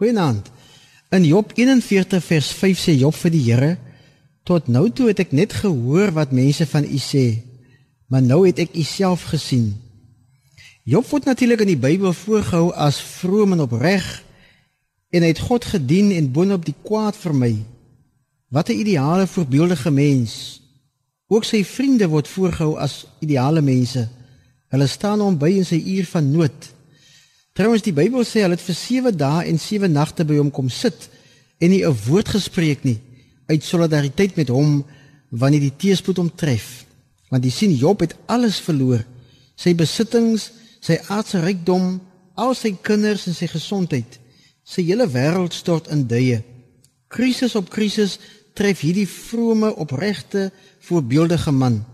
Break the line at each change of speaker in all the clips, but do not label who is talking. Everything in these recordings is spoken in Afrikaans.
Goeienaand. In Job 41 vers 5 sê Job vir die Here: Tot nou toe het ek net gehoor wat mense van U sê, maar nou het ek U self gesien. Job word natuurlik in die Bybel voorgehou as vroom en opreg en hy het God gedien en boonop die kwaad vermy. Wat 'n ideale voorbeeldige mens. Ook sy vriende word voorgehou as ideale mense. Hulle staan hom by in sy uur van nood. Trouwens die Bybel sê hulle het vir 7 dae en 7 nagte by hom kom sit en nie 'n woord gespreek nie uit solidariteit met hom wanneer die teëspoed hom tref. Want jy sien Job het alles verloor. Sy besittings, sy aardse rykdom, al sy kinders en sy gesondheid. Sy hele wêreld stort in duie. Krisis op krisis tref hierdie vrome, opregte, voorbeeldige man.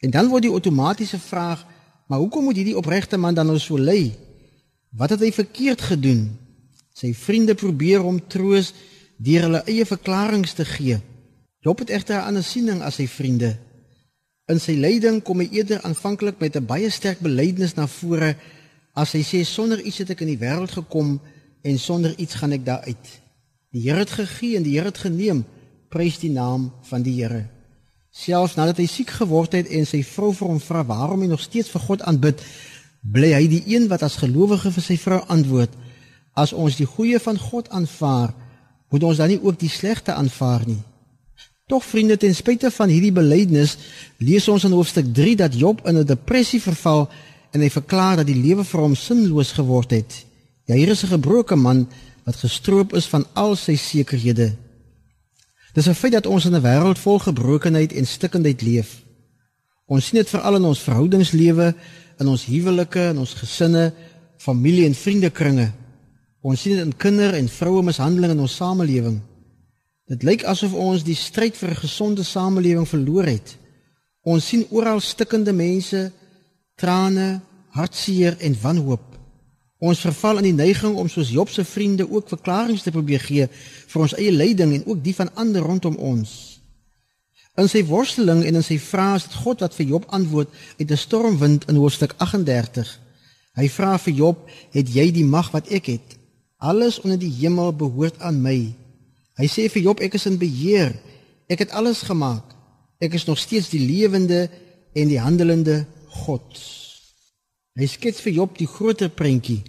En dan word die outomatiese vraag, maar hoekom moet hierdie opregte man dan nou so ly? Wat het hy verkeerd gedoen? Sy vriende probeer hom troos deur hulle eie verklaringe te gee. Job het egter 'n ander siening as sy vriende. In sy lyding kom hy eerder aanvanklik met 'n baie sterk belydenis na vore as hy sê sonder iets het ek in die wêreld gekom en sonder iets gaan ek daar uit. Die Here het gegee en die Here het geneem. Prys die naam van die Here. Selfs nadat hy siek geword het en sy vrou vir hom vra waarom hy nog steeds vir God aanbid, bly hy die een wat as gelowige vir sy vrou antwoord as ons die goeie van God aanvaar moet ons dan nie ook die slegte aanvaar nie. Tog vriende ten spyte van hierdie belydenis lees ons in hoofstuk 3 dat Job in 'n depressie verval en hy verklaar dat die lewe vir hom sinloos geword het. Ja hier is 'n gebroke man wat gestroop is van al sy sekerhede. Dis 'n feit dat ons in 'n wêreld vol gebrokenheid en stikkindheid leef ons sien dit veral in ons verhoudingslewe in ons huwelike en ons gesinne, familie en vriendekringe. Ons sien dit in kinder en vroue mishandeling in ons samelewing. Dit lyk asof ons die stryd vir 'n gesonde samelewing verloor het. Ons sien oral stikkende mense, trane, hartseer en wanhoop. Ons verval in die neiging om soos Job se vriende ook verklaringe te probeer gee vir ons eie lyding en ook die van ander rondom ons. In sy worsteling en in sy vrae is dit God wat vir Job antwoord uit 'n stormwind in hoofstuk 38. Hy vra vir Job: "Het jy die mag wat ek het? Alles onder die hemel behoort aan my." Hy sê vir Job: "Ek is in beheer. Ek het alles gemaak. Ek is nog steeds die lewende en die handelende God." Hy skets vir Job die groter prentjie.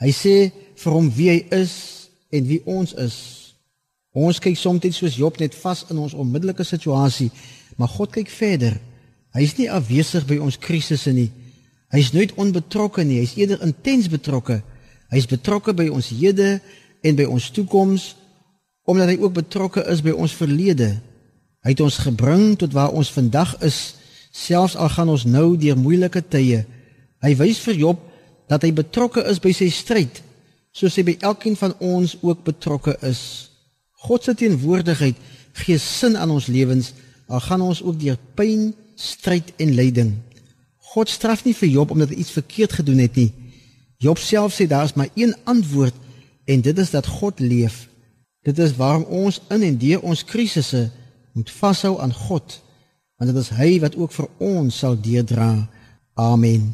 Hy sê vir hom wie hy is en wie ons is. Ons kyk soms soos Job net vas in ons onmiddellike situasie, maar God kyk verder. Hy is nie afwesig by ons krisisse nie. Hy is nooit onbetrokke nie, hy is eerder intens betrokke. Hy is betrokke by ons hede en by ons toekoms omdat hy ook betrokke is by ons verlede. Hy het ons gebring tot waar ons vandag is, selfs al gaan ons nou deur moeilike tye. Hy wys vir Job dat hy betrokke is by sy stryd, soos hy by elkeen van ons ook betrokke is. God se teenwoordigheid gee sin aan ons lewens al gaan ons ook deur pyn, stryd en lyding. God straf nie vir Job omdat hy iets verkeerd gedoen het nie. Job self sê daar is maar een antwoord en dit is dat God leef. Dit is waarom ons in en deur ons krisisse moet vashou aan God want dit is hy wat ook vir ons sal deurdra. Amen.